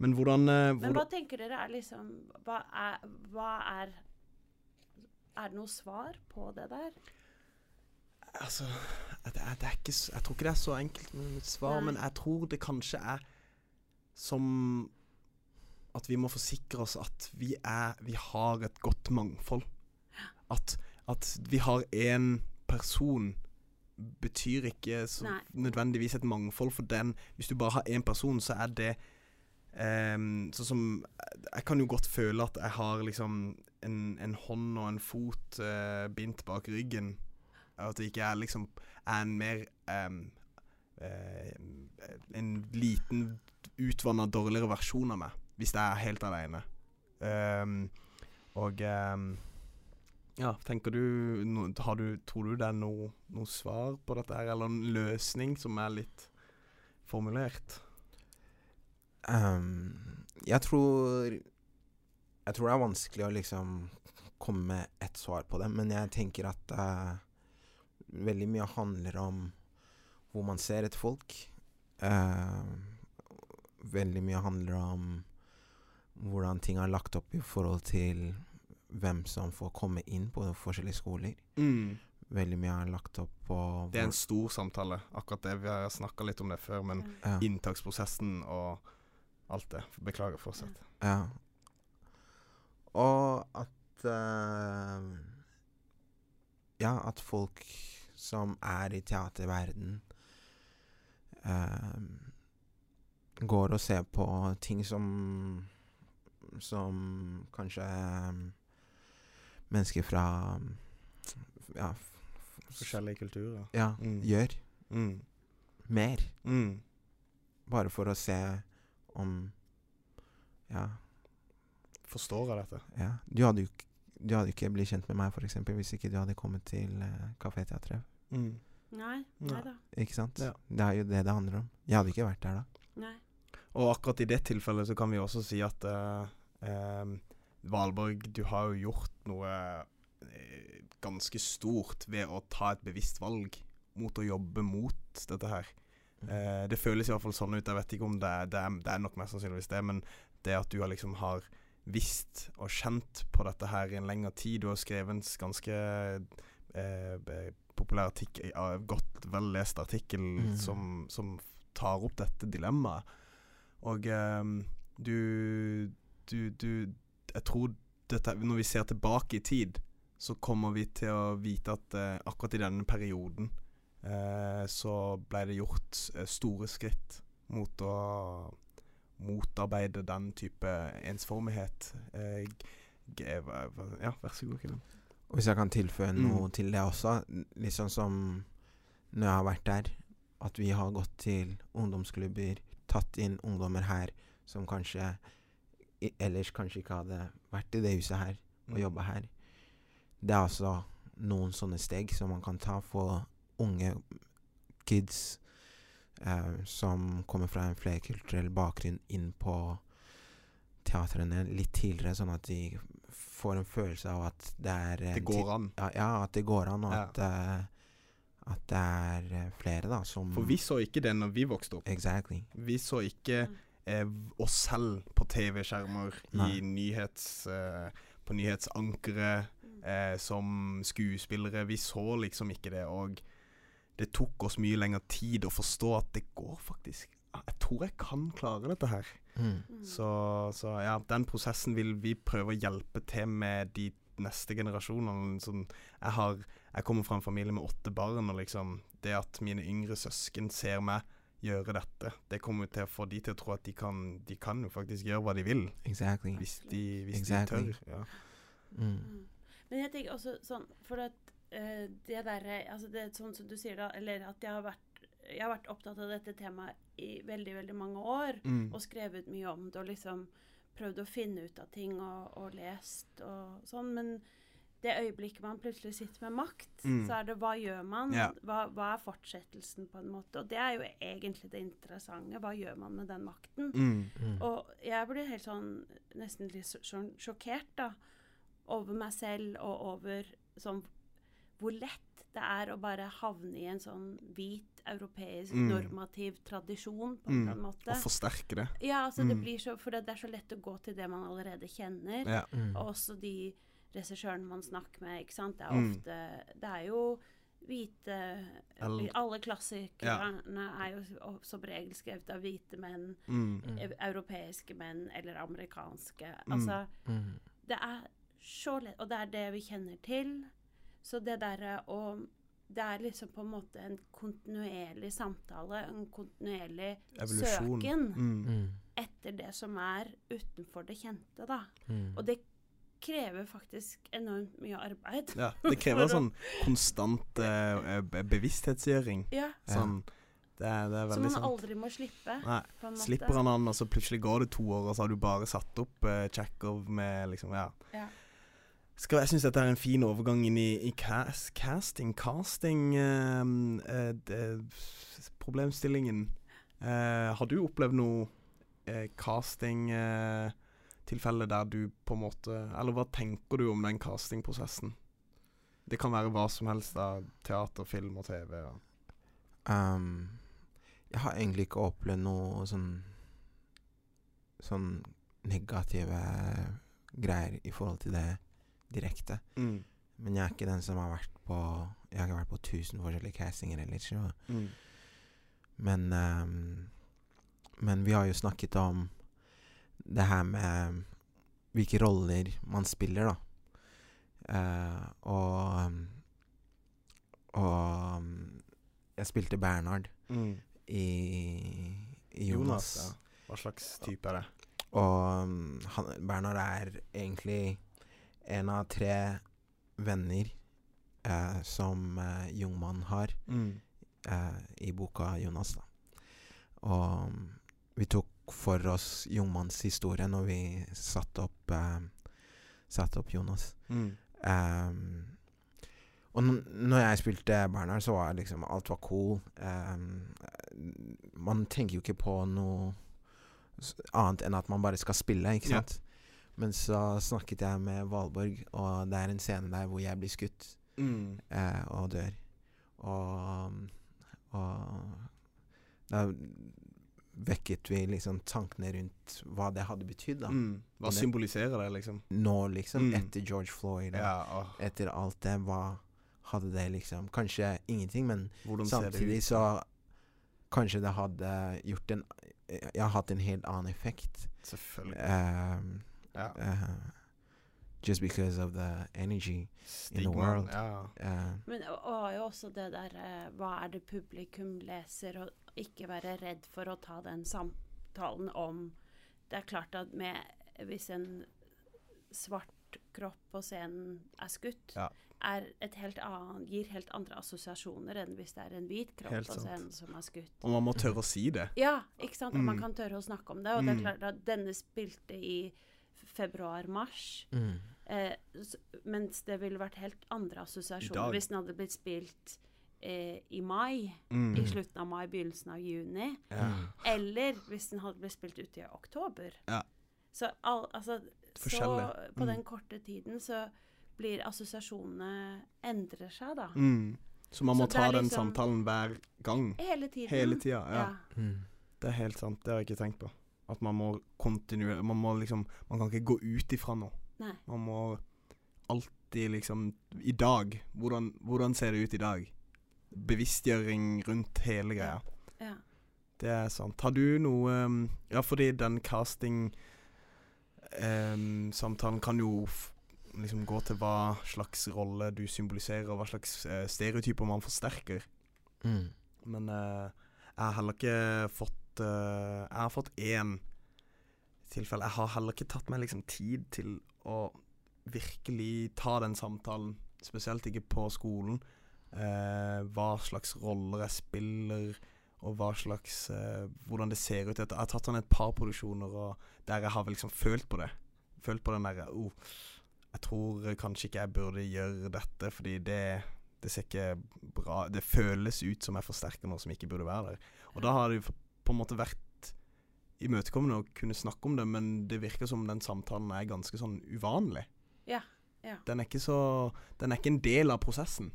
Speaker 1: men hvordan, eh,
Speaker 3: Men hva tenker dere er liksom Hva er, hva er Er det noe svar på det der?
Speaker 1: Altså, det er, det er ikke, jeg tror ikke det er så enkelt med mitt svar,
Speaker 3: Nei.
Speaker 1: men jeg tror det kanskje er som at vi må forsikre oss at vi, er, vi har et godt mangfold. At, at vi har én person betyr ikke nødvendigvis et mangfold for den. Hvis du bare har én person, så er det ehm, Sånn som Jeg kan jo godt føle at jeg har liksom en, en hånd og en fot uh, bindt bak ryggen. At det ikke er liksom er en mer um, uh, En liten utvanna, dårligere versjon av meg, hvis jeg er helt aleine. Um, og ehm, ja, tenker du, no, du Tror du det er noe, noe svar på dette her, eller en løsning som er litt formulert?
Speaker 2: Ehm, jeg tror Jeg tror det er vanskelig å liksom komme med ett svar på det, men jeg tenker at uh, veldig mye handler om hvor man ser et folk. Uh, veldig mye handler om hvordan ting er lagt opp i forhold til hvem som får komme inn på forskjellige skoler. Veldig mye er lagt opp på
Speaker 1: Det er en stor samtale, akkurat det. Vi har snakka litt om det før, men
Speaker 2: ja.
Speaker 1: inntaksprosessen og alt det. Beklager, fortsatt.
Speaker 2: Ja. Og at uh, Ja, at folk som er i teaterverden uh, går og ser på ting som Som kanskje eh, mennesker fra Ja,
Speaker 1: Forskjellige kulturer.
Speaker 2: ja
Speaker 1: Mm.
Speaker 2: gjør.
Speaker 1: Mm.
Speaker 2: mer.
Speaker 1: Mm.
Speaker 2: Bare for å se om Ja.
Speaker 1: Forstår jeg dette?
Speaker 2: ja. Du hadde jo ikke du hadde ikke blitt kjent med meg for eksempel, hvis ikke du hadde kommet til uh, Kaféteatret.
Speaker 1: Mm.
Speaker 3: Nei.
Speaker 1: Nei.
Speaker 3: Nei da.
Speaker 2: Ikke sant?
Speaker 1: Ja.
Speaker 2: Det er jo det det handler om. Jeg hadde ikke vært der da.
Speaker 3: Nei.
Speaker 1: Og akkurat i det tilfellet så kan vi også si at eh, eh, Valborg, du har jo gjort noe eh, ganske stort ved å ta et bevisst valg mot å jobbe mot dette her. Eh, det føles i hvert fall sånn ut. Jeg vet ikke om det Det er, det er nok mest sannsynligvis det, men det at du har liksom har visst og kjent på dette her i en lengre tid. Du har skrevet en ganske eh, populær artikkel, godt vellest artikkel
Speaker 2: Mm.
Speaker 1: som, som tar opp dette dilemmaet. Og eh, du, du, du Jeg tror dette Når vi ser tilbake i tid, så kommer vi til å vite at eh, akkurat i denne perioden så ble det gjort eh, store skritt mot å motarbeide den type ensformighet. Eh, ja, vær så god, Kevin.
Speaker 2: Og hvis jeg kan tilføye
Speaker 1: Mm.
Speaker 2: noe til det også, litt sånn som når jeg har vært der, at vi har gått til ungdomsklubber, tatt inn ungdommer her som kanskje ellers kanskje ikke hadde vært i det huset her og
Speaker 1: Mm.
Speaker 2: jobba her. Det er altså noen sånne steg som man kan ta for unge kids eh, som kommer fra en flerkulturell bakgrunn inn på teatrene litt tidligere, sånn at de får en følelse av at det er
Speaker 1: Det går an.
Speaker 2: ja, ja, at det går an, og
Speaker 1: Ja.
Speaker 2: at, uh, at det er eh, flere, da, som
Speaker 1: For vi så ikke det når vi vokste opp.
Speaker 2: Exactly.
Speaker 1: Vi så ikke
Speaker 3: Mm.
Speaker 1: eh, oss selv på TV-skjermer i nyhets, eh, på nyhetsankere
Speaker 3: Mm.
Speaker 1: eh, som skuespillere. Vi så liksom ikke det, og det tok oss mye lengre tid å forstå at det går faktisk Jeg tror jeg kan klare dette her.
Speaker 2: Mm.
Speaker 1: Så, så ja, den prosessen vil vi prøve å hjelpe til med de neste generasjonene. Sånn, jeg, har, jeg kommer fra en familie med åtte barn, og liksom det at mine yngre søsken ser meg gjøre dette, det kommer til å få de til å tro at de kan, de kan jo faktisk gjøre hva de vil,
Speaker 2: Exactly.
Speaker 1: hvis de, hvis
Speaker 2: Exactly.
Speaker 1: de tør. Ja.
Speaker 2: Mm.
Speaker 3: Mm. Men jeg tenker også sånn For at eh, det derre Altså det er sånn som du sier da, eller at jeg har vært jeg har vært opptatt av dette temaet i veldig, veldig mange år.
Speaker 1: Mm.
Speaker 3: Og skrevet mye om det og liksom prøvd å finne ut av ting og, og lest og sånn. Men det øyeblikket man plutselig sitter med makt,
Speaker 1: Mm.
Speaker 3: så er det hva gjør man?
Speaker 1: Yeah.
Speaker 3: Hva, hva er fortsettelsen, på en måte? Og det er jo egentlig det interessante. Hva gjør man med den makten?
Speaker 1: Mm.
Speaker 2: Mm.
Speaker 3: Og jeg blir helt sånn nesten litt sånn sjokkert da over meg selv og over sånn hvor lett det er å bare havne i en sånn hvit europeisk
Speaker 1: Mm.
Speaker 3: normativ tradisjon på
Speaker 1: Mm.
Speaker 3: en måte.
Speaker 1: Og forsterke det.
Speaker 3: Ja, altså det
Speaker 1: Mm.
Speaker 3: blir så For det er så lett å gå til det man allerede kjenner.
Speaker 1: Ja.
Speaker 2: Mm.
Speaker 3: Og også de regissørene man snakker med, ikke sant. Det er
Speaker 1: Mm.
Speaker 3: ofte Det er jo hvite Alle klassikerne er jo som regel skrevet av hvite menn
Speaker 1: Mm.
Speaker 2: Mm.
Speaker 3: europeiske menn eller amerikanske.
Speaker 1: Mm.
Speaker 3: Altså,
Speaker 2: Mm.
Speaker 3: det er så lett Og det er det vi kjenner til. Så det derre å Det er liksom på en måte en kontinuerlig samtale, en kontinuerlig
Speaker 1: Evolusjon.
Speaker 3: søken
Speaker 1: Mm.
Speaker 2: Mm.
Speaker 3: etter det som er utenfor det kjente, da.
Speaker 2: Mm.
Speaker 3: Og det krever faktisk enormt mye arbeid.
Speaker 1: Ja, det krever sånn konstant eh, bevissthetsgjøring.
Speaker 3: Ja.
Speaker 1: Sånn, det, er, det er
Speaker 3: Som man
Speaker 1: sant.
Speaker 3: aldri må slippe.
Speaker 1: Nei,
Speaker 3: På en måte.
Speaker 1: slipper han han, og så plutselig går det to år, og så har du bare satt opp uh, Chekhov med liksom Ja.
Speaker 3: Ja.
Speaker 1: Skal, jeg syns dette er en fin overgang inn i, i cast, casting, casting ehm, uh, uh, Problemstillingen. Eh, har du opplevd noe eh, casting-tilfelle der du på en måte Eller hva tenker du om den castingprosessen? Det kan være hva som helst av teater, film og TV. Ja.
Speaker 2: Um, jeg har egentlig ikke opplevd noe sånn Sånn negative greier i forhold til det direkte.
Speaker 1: Mm.
Speaker 2: Men jeg er ikke den som har vært på Jeg har ikke vært på tusen forskjellige castinger eller ikke.
Speaker 1: Mm.
Speaker 2: Men um, Men vi har jo snakket om det her med hvilke roller man spiller, da. Uh, og Og um, jeg spilte Bernhard
Speaker 1: Mm.
Speaker 2: i, i Jonas.
Speaker 1: Jonas, ja. Hva slags type er det?
Speaker 2: Og um, han, Bernhard er egentlig en av tre venner eh, som eh, Jungmann har
Speaker 1: Mm.
Speaker 2: eh, i boka Jonas. da. Og um, vi tok for oss Jungmanns historie når vi satte opp, eh, satte opp Jonas.
Speaker 1: Mm.
Speaker 2: Um, og når jeg spilte Bernhard, så var liksom alt var cool. Um, man tenker jo ikke på noe annet enn at man bare skal spille, ikke
Speaker 1: Ja.
Speaker 2: Men så snakket jeg med Valborg, og det er en scene der hvor jeg blir skutt
Speaker 1: Mm.
Speaker 2: eh, og dør. Og, og da vekket vi liksom tankene rundt hva det hadde betydd, da.
Speaker 1: Mm. Hva
Speaker 2: det-
Speaker 1: symboliserer det, liksom?
Speaker 2: Nå, liksom,
Speaker 1: Mm.
Speaker 2: etter George Floyd.
Speaker 1: Ja, oh.
Speaker 2: etter alt det, hva hadde det liksom Kanskje ingenting, men
Speaker 1: hvordan
Speaker 2: samtidig så Kanskje det hadde gjort en Jeg har hatt en helt annen effekt.
Speaker 1: Selvfølgelig.
Speaker 2: Um,
Speaker 1: Ja.
Speaker 2: uh, just because of the energy.
Speaker 1: Stigma.
Speaker 2: world.
Speaker 1: Ja.
Speaker 2: Uh,
Speaker 3: Men og, og jo også det der uh, Hva er det publikum leser, og ikke være redd for å ta den samtalen om Det er klart at med Hvis en svart kropp på scenen er skutt,
Speaker 1: Ja.
Speaker 3: er et helt annet, gir helt andre assosiasjoner enn hvis det er en hvit kropp på scenen som er skutt.
Speaker 1: Og man må tørre å si det.
Speaker 3: Ja, ikke sant? Og man
Speaker 1: Mm.
Speaker 3: kan tørre å snakke om det. Og det
Speaker 1: Mm.
Speaker 3: er klart at denne spilte i februar-mars.
Speaker 2: mm,
Speaker 3: Eh, mens det ville vært helt andre assosiasjoner hvis den hadde blitt spilt eh, i mai,
Speaker 1: Mm.
Speaker 3: i slutten av mai, begynnelsen av juni.
Speaker 1: Ja.
Speaker 2: mm,
Speaker 3: Eller hvis den hadde blitt spilt ute i oktober.
Speaker 1: Ja.
Speaker 3: Så al altså Så på
Speaker 1: Mm.
Speaker 3: den korte tiden så blir assosiasjonene endrer seg, da.
Speaker 1: Mm. Så man må
Speaker 3: så
Speaker 1: ta den
Speaker 3: liksom-
Speaker 1: samtalen hver gang.
Speaker 3: Hele tiden.
Speaker 1: Hele tida. Ja.
Speaker 3: Ja.
Speaker 2: mm,
Speaker 1: Det er helt sant. Det har jeg ikke tenkt på. At man må kontinuere Man må liksom Man kan ikke gå ut ifra noe.
Speaker 3: Nei.
Speaker 1: Man må alltid liksom I dag. Hvordan, hvordan ser det ut i dag? Bevisstgjøring rundt hele greia.
Speaker 3: Ja.
Speaker 1: Det er sant. Har du noe um, Ja, fordi den casting-samtalen kan jo f liksom gå til hva slags rolle du symboliserer, og hva slags eh, stereotyper man forsterker.
Speaker 2: mm,
Speaker 1: Men eh, jeg har heller ikke fått eh, Jeg har fått én tilfelle. Jeg har heller ikke tatt meg liksom tid til å virkelig ta den samtalen, spesielt ikke på skolen. Uh, hva slags roller jeg spiller, og hva slags uh, hvordan det ser ut. Jeg har tatt sånn et par produksjoner der jeg har liksom følt på det. Følt på den derre oh, Jeg tror kanskje ikke jeg burde gjøre dette, fordi det det ser ikke bra Det føles ut som jeg forsterker noe som ikke burde være der. Og da har det på en måte vært imøtekommende og kunne snakke om det, men det virker som den samtalen er ganske sånn uvanlig.
Speaker 3: Ja, ja.
Speaker 1: Den er ikke så Den er ikke en del av prosessen.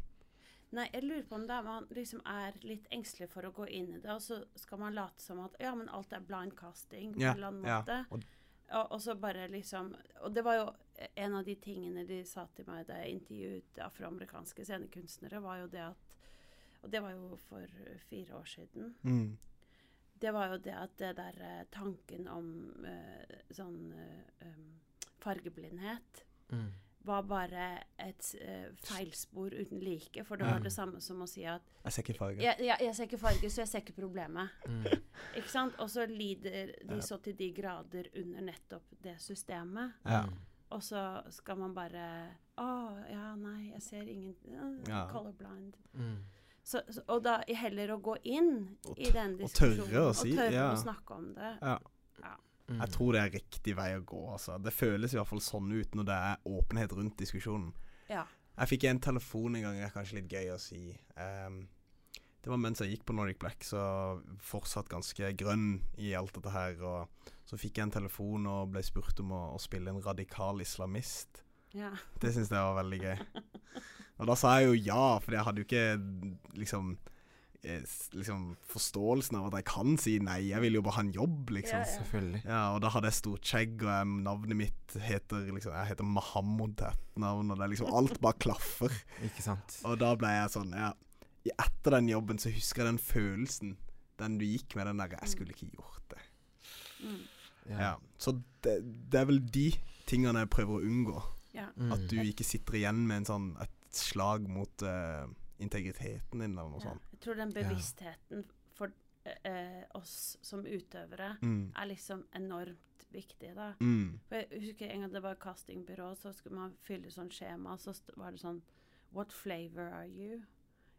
Speaker 3: Nei, jeg lurer på om er man liksom er litt engstelig for å gå inn i det, og så skal man late som at ja, men alt er blind casting på
Speaker 1: Ja,
Speaker 3: en eller annen
Speaker 1: ja,
Speaker 3: måte.
Speaker 1: og-
Speaker 3: Og, og så bare liksom Og det var jo en av de tingene de sa til meg da jeg intervjuet afroamerikanske scenekunstnere, var jo det at Og det var jo for fire år siden.
Speaker 1: Mm.
Speaker 3: Det var jo det at det der eh, tanken om uh, sånn um, fargeblindhet
Speaker 2: mm,
Speaker 3: var bare et uh, feilspor uten like. For det var det samme som å si at
Speaker 1: Jeg ser ikke farge.
Speaker 3: jeg, jeg, jeg ser ikke farge, så jeg ser ikke problemet.
Speaker 2: mm,
Speaker 3: Ikke sant? Og så lider de
Speaker 1: Ja.
Speaker 3: så til de grader under nettopp det systemet.
Speaker 1: Ja.
Speaker 3: Og så skal man bare Å, ja, nei, jeg ser ingen uh,
Speaker 1: Ja.
Speaker 3: Colorblind.
Speaker 2: mm,
Speaker 3: Så, og da heller å gå inn
Speaker 1: Og
Speaker 3: i
Speaker 1: den
Speaker 3: den
Speaker 1: og tørre
Speaker 3: diskusjonen.
Speaker 1: å si,
Speaker 3: Og tørre
Speaker 1: ja.
Speaker 3: å snakke om det.
Speaker 1: Ja.
Speaker 2: mm.
Speaker 1: Jeg tror det er riktig vei å gå. Altså. Det føles i hvert fall sånn ut når det er åpenhet rundt diskusjonen.
Speaker 3: Ja.
Speaker 1: Jeg fikk en telefon en gang, det er kanskje litt gøy å si. Um, det var mens jeg gikk på Nordic Black, så fortsatt ganske grønn i alt dette her. Og så fikk jeg en telefon og ble spurt om å, å spille en radikal islamist.
Speaker 3: ja.
Speaker 1: Det syns jeg var veldig gøy. Og da sa jeg jo ja, for jeg hadde jo ikke liksom eh, Liksom forståelsen av at jeg kan si nei. Jeg vil jo bare ha en jobb, liksom.
Speaker 3: Ja, ja.
Speaker 2: Selvfølgelig.
Speaker 1: Ja, og da hadde jeg stort skjegg, og jeg, navnet mitt heter liksom Jeg heter Mahamud til etternavn, og det er liksom Alt bare klaffer.
Speaker 2: Ikke sant?
Speaker 1: Og da ble jeg sånn, ja Etter den jobben så husker jeg den følelsen. Den du gikk med, den der 'Jeg skulle ikke gjort det'.
Speaker 3: Mm.
Speaker 1: Ja. Så det, det er vel de tingene jeg prøver å unngå.
Speaker 3: ja.
Speaker 2: Mm.
Speaker 1: At du ikke sitter igjen med en sånn et slag mot uh, integriteten din, eller noe
Speaker 3: Ja.
Speaker 1: sånt.
Speaker 3: Jeg tror den
Speaker 2: Ja.
Speaker 3: bevisstheten for uh, oss som utøvere
Speaker 1: Mm.
Speaker 3: er liksom enormt viktig, da.
Speaker 1: Mm.
Speaker 3: For jeg husker en gang det var castingbyrå, så skulle man fylle sånn skjema, så var det sånn What flavor are you?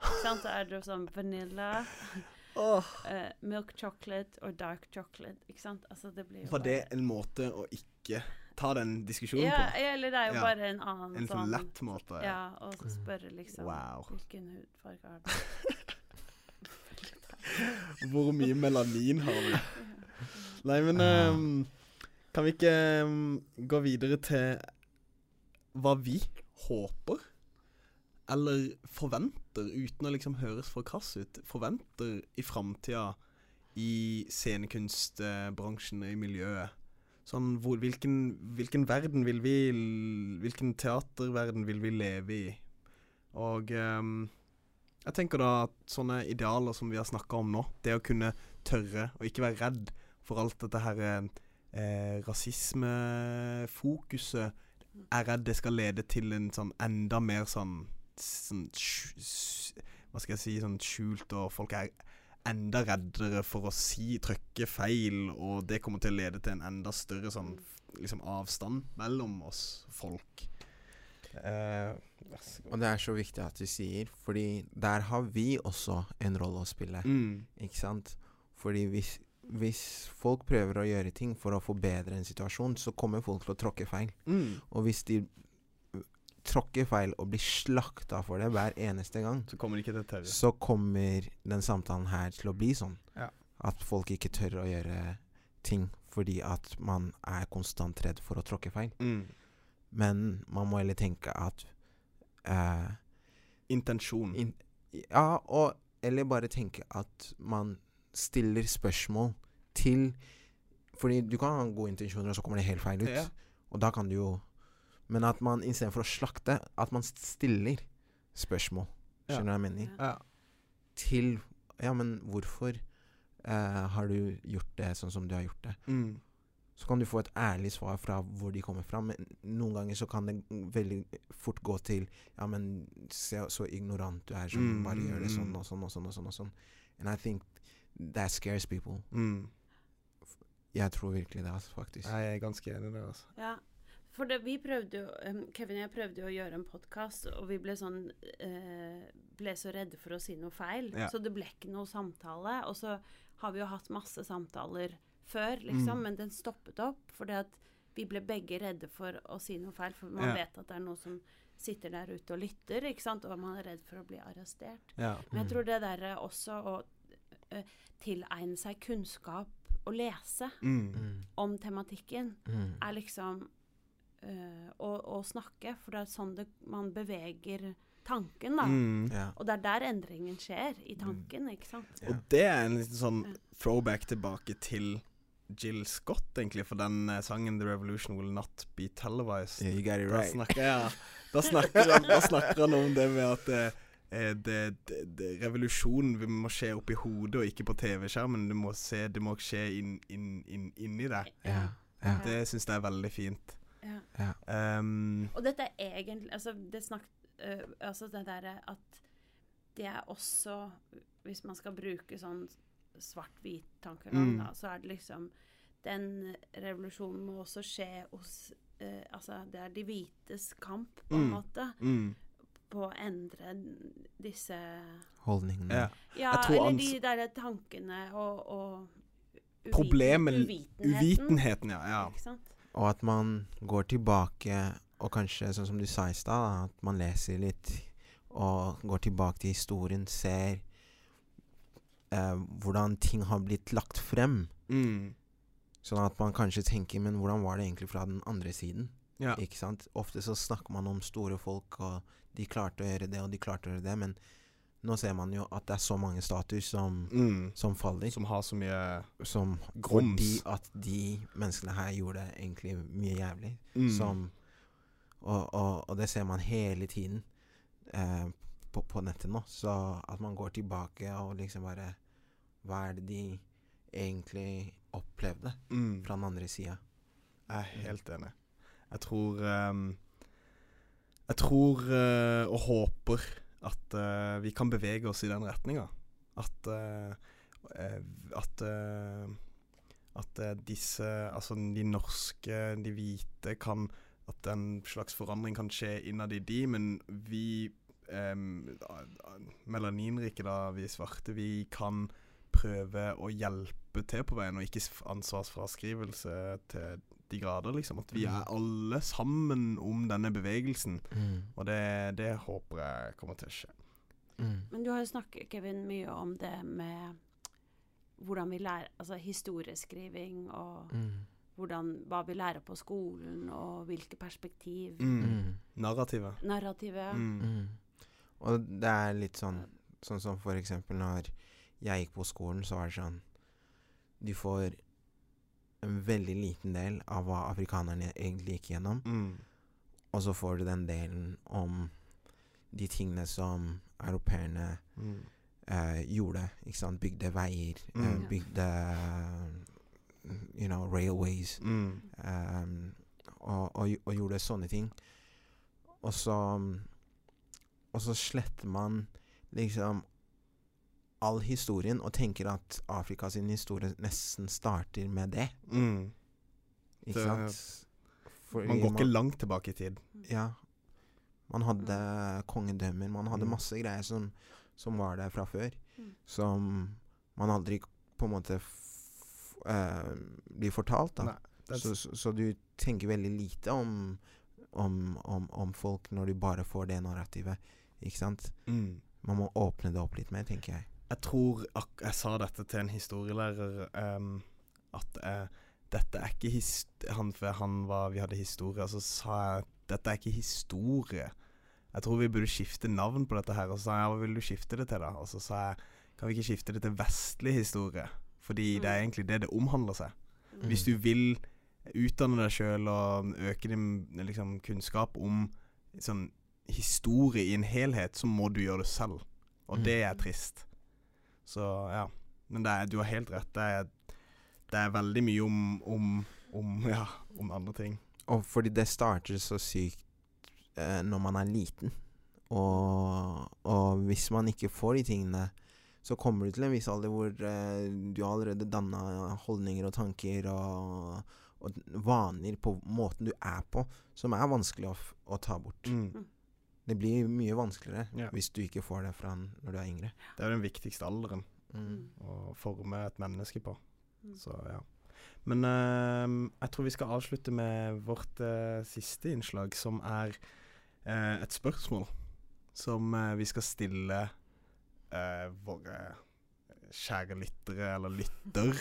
Speaker 3: Ikke sant? Så er det sånn vanilla,
Speaker 1: Oh.
Speaker 3: Uh, milk chocolate og dark chocolate. Ikke sant? Altså, det blir jo
Speaker 1: Var det en måte å ikke ta den diskusjonen
Speaker 3: ja,
Speaker 1: på?
Speaker 3: eller det er jo
Speaker 1: Ja.
Speaker 3: bare en annen
Speaker 1: En sånn lett måte?
Speaker 3: Ja, og så spørre liksom
Speaker 1: Wow.
Speaker 3: Hvilken hudfarge har du?
Speaker 1: Hvor mye melanin har du? Nei, men ehm, kan vi ikke um, gå videre til hva vi håper, eller forventer, uten å liksom høres for krass ut, forventer i framtida i scenekunstbransjen i miljøet? Sånn, hvor, hvilken, hvilken verden vil vi Hvilken teaterverden vil vi leve i? Og um, jeg tenker da at sånne idealer som vi har snakka om nå, det å kunne tørre og ikke være redd for alt dette her eh, rasismefokuset, er redd det skal lede til en sånn enda mer sånn, sånn Hva skal jeg si Sånn skjult, og folk er enda reddere for å si trykke feil, og det kommer til å lede til en enda større sånn liksom avstand mellom oss folk. God.
Speaker 2: Og det er så viktig at du sier, fordi der har vi også en rolle å spille.
Speaker 1: Mm.
Speaker 2: Ikke sant? Fordi hvis, hvis folk prøver å gjøre ting for å forbedre en situasjon, så kommer folk til å tråkke feil.
Speaker 1: Mm.
Speaker 2: Og hvis de uh, tråkker feil og blir slakta for det hver eneste gang,
Speaker 1: Så kommer
Speaker 2: så kommer den samtalen her til å bli sånn.
Speaker 1: Ja.
Speaker 2: At folk ikke tør å gjøre ting fordi at man er konstant redd for å tråkke feil.
Speaker 1: Mm.
Speaker 2: Men man må heller tenke at eh,
Speaker 1: Intensjon.
Speaker 2: in, Ja, og eller bare tenke at man stiller spørsmål til Fordi du kan ha gode intensjoner, og så kommer det helt feil ut.
Speaker 1: Ja.
Speaker 2: Og da kan du jo Men at man istedenfor å slakte, at man stiller spørsmål. Skjønner du hva jeg mener?
Speaker 3: Ja.
Speaker 2: Til Ja, men hvorfor eh, har du gjort det sånn som du har gjort det?
Speaker 1: Mm.
Speaker 2: Så kan du få et ærlig svar fra hvor de kommer fra. Men noen ganger så kan det veldig fort gå til Ja, men se så ignorant du er som
Speaker 1: Mm,
Speaker 2: bare gjør det
Speaker 1: mm,
Speaker 2: sånn
Speaker 1: mm.
Speaker 2: og sånn og sånn og sånn. og sånn. And I think that scares people.
Speaker 1: Mm.
Speaker 2: Jeg tror virkelig det, altså, faktisk.
Speaker 1: Jeg er ganske enig i det. altså.
Speaker 3: Ja. For det, vi prøvde jo um, Kevin og jeg prøvde jo å gjøre en podkast, og vi ble sånn eh, Ble så redde for å si noe feil.
Speaker 1: Ja.
Speaker 3: Så det ble ikke noe samtale. Og så har vi jo hatt masse samtaler før, liksom,
Speaker 1: Mm.
Speaker 3: men den stoppet opp fordi at vi ble begge redde for å si noe feil, for man
Speaker 1: Ja.
Speaker 3: vet at det er noen som sitter der ute og lytter, ikke sant, og man er redd for å bli arrestert.
Speaker 1: Ja.
Speaker 3: Men jeg
Speaker 2: Mm.
Speaker 3: tror det derre også å eh, tilegne seg kunnskap og lese
Speaker 1: Mm.
Speaker 2: Mm.
Speaker 3: om tematikken
Speaker 2: Mm.
Speaker 3: er liksom øh, å, å snakke, for det er sånn det, man beveger tanken, da.
Speaker 1: Mm.
Speaker 2: Ja.
Speaker 3: Og det er der endringen skjer, i tanken, ikke sant?
Speaker 2: Ja.
Speaker 1: Og det er en liten sånn throwback tilbake til Jill Scott, egentlig, for den uh, sangen 'The Revolution Will Not Be Televised'.
Speaker 2: Yeah, you got it
Speaker 1: Da snakker, ja, da, snakker han, da snakker han om det med at eh, det, det, det, revolusjonen vi må skje oppi hodet og ikke på TV-skjermen. Det må, se, det må skje inn, inn, inn, inni deg.
Speaker 2: Ja. Ja.
Speaker 1: Det syns jeg er veldig fint.
Speaker 3: Ja.
Speaker 2: Ja.
Speaker 1: Um,
Speaker 3: Og dette er egentlig Altså, det snakket, uh, altså det derre at det er også Hvis man skal bruke sånn svart-hvit-tankegang,
Speaker 1: Mm.
Speaker 3: da, så er det liksom Den revolusjonen må også skje hos uh, Altså, det er de hvites kamp, på en
Speaker 1: Mm.
Speaker 3: måte.
Speaker 1: mm,
Speaker 3: På å endre disse
Speaker 2: Holdningene.
Speaker 1: ja.
Speaker 3: Ja, eller de der tankene og, og uviten-
Speaker 1: Problemet
Speaker 3: uvitenheten.
Speaker 1: Uvitenheten, ja. ja.
Speaker 2: Og at man går tilbake, og kanskje sånn som du sa i stad, at man leser litt og går tilbake til historien, ser eh, hvordan ting har blitt lagt frem.
Speaker 1: Mm,
Speaker 2: Sånn at man kanskje tenker Men hvordan var det egentlig fra den andre siden?
Speaker 1: ja.
Speaker 2: Ikke sant? Ofte så snakker man om store folk, og de klarte å gjøre det, og de klarte å gjøre det, men nå ser man jo at det er så mange statuer som,
Speaker 1: Mm,
Speaker 2: som faller.
Speaker 1: som har så mye
Speaker 2: Som
Speaker 1: Grums.
Speaker 2: Fordi at de menneskene her gjorde egentlig mye jævlig.
Speaker 1: mm,
Speaker 2: Som og, og, og det ser man hele tiden eh, på, på nettet nå. Så at man går tilbake og liksom bare Hva er det de egentlig opplevde
Speaker 1: mm.
Speaker 2: fra den andre sida?
Speaker 1: Jeg er helt enig. Jeg tror um, Jeg tror uh, og håper at uh, vi kan bevege oss i den retninga. At eh, eh, At At disse Altså de norske, de hvite, kan At en slags forandring kan skje innad i de, men vi a- melaninrike, da, vi svarte, vi kan prøve å hjelpe til på veien, og ikke ansvarsfraskrivelse til de grader, liksom. At vi
Speaker 2: Mm.
Speaker 1: er alle sammen om denne bevegelsen.
Speaker 2: Mm.
Speaker 1: Og det, det håper jeg kommer til å skje.
Speaker 2: Mm.
Speaker 3: Men du har jo snakket, Kevin, mye om det med hvordan vi lærer Altså historieskriving og
Speaker 2: Mm.
Speaker 3: hvordan, hva vi lærer på skolen, og hvilke perspektiv.
Speaker 1: Mm.
Speaker 2: Mm.
Speaker 1: Narrativet.
Speaker 3: Narrativet.
Speaker 1: Mm.
Speaker 2: Mm. Og det er litt sånn Sånn som for eksempel når jeg gikk på skolen, så var det sånn Du får en veldig liten del av hva afrikanerne egentlig gikk gjennom,
Speaker 1: Mm.
Speaker 2: og så får du den delen om de tingene som europeerne
Speaker 1: Mm.
Speaker 2: eh, gjorde. Ikke sant? Bygde veier, eh,
Speaker 1: Mm.
Speaker 3: eh,
Speaker 2: bygde you know, railways.
Speaker 1: Mm.
Speaker 2: Um, og, og, og gjorde sånne ting. Og så Og så sletter man liksom all historien og tenker at Afrika sin historie nesten starter med det.
Speaker 1: Mm.
Speaker 2: Ikke
Speaker 1: Det-
Speaker 2: sant? Fordi
Speaker 1: Man går ikke langt tilbake i tid.
Speaker 2: Ja. Man hadde kongedømmer, man hadde
Speaker 1: Mm.
Speaker 2: masse greier som, som var der fra før.
Speaker 3: Mm.
Speaker 2: Som man aldri på en måte f eh, blir fortalt, da.
Speaker 1: Nei,
Speaker 2: Så, så, så du tenker veldig lite om, om, om, om folk når du bare får det narrativet. Ikke sant?
Speaker 1: Mm.
Speaker 2: Man må åpne det opp litt mer, tenker jeg.
Speaker 1: Jeg tror ak Jeg sa dette til en historielærer um, at uh, dette er ikke hist han, for han var, Vi hadde historie, og så sa jeg dette er ikke historie. Jeg tror vi burde skifte navn på dette her. Og så sa jeg hva vil du skifte det til, da? Og så sa jeg kan vi ikke skifte det til vestlig historie? Fordi det er
Speaker 3: Mm.
Speaker 1: egentlig det det omhandler seg.
Speaker 3: Mm.
Speaker 1: Hvis du vil utdanne deg sjøl og øke din liksom, kunnskap om sånn historie i en helhet, så må du gjøre det selv. Og
Speaker 2: Mm.
Speaker 1: det er trist. Så ja. Men det er, du har helt rett. Det er, det er veldig mye om, om, om, ja, om andre ting.
Speaker 2: Og fordi det starter så sykt eh, når man er liten. Og, og hvis man ikke får de tingene, så kommer du til en viss alder hvor eh, du har allerede danna holdninger og tanker og, og vaner på måten du er på, som er vanskelig å, f å ta bort.
Speaker 1: Mm.
Speaker 2: Det blir mye vanskeligere
Speaker 1: Ja.
Speaker 2: hvis du ikke får det fra når du er yngre.
Speaker 1: Det er jo den viktigste alderen
Speaker 2: Mm.
Speaker 1: å forme et menneske på.
Speaker 3: Mm.
Speaker 1: Så ja. Men uh, jeg tror vi skal avslutte med vårt uh, siste innslag, som er uh, et spørsmål som vi skal stille eh, våre kjære lyttere, eller lytter.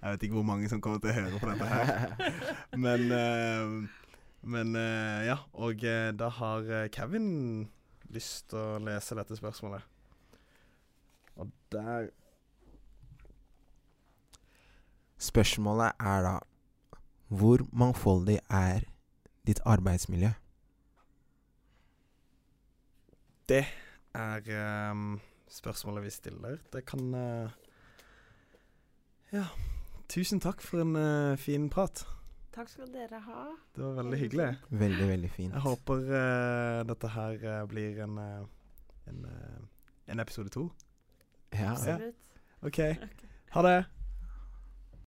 Speaker 1: Jeg vet ikke hvor mange som kommer til å høre på dette her. Men, eh, men eh, ja, og eh, da har eh, Kevin lyst til å lese dette spørsmålet. Og der
Speaker 2: Spørsmålet er da Hvor mangfoldig er ditt arbeidsmiljø?
Speaker 1: Det er um, spørsmålet vi stiller. Det kan uh, Ja. Tusen takk for en uh, fin prat.
Speaker 3: Takk skal dere ha.
Speaker 1: Det var veldig hyggelig.
Speaker 2: Veldig, veldig fint.
Speaker 1: Jeg håper uh, dette her uh, blir en, eh, en, en episode to.
Speaker 2: Ja.
Speaker 3: Absolutt.
Speaker 1: OK.
Speaker 3: Ok.
Speaker 1: Ha det.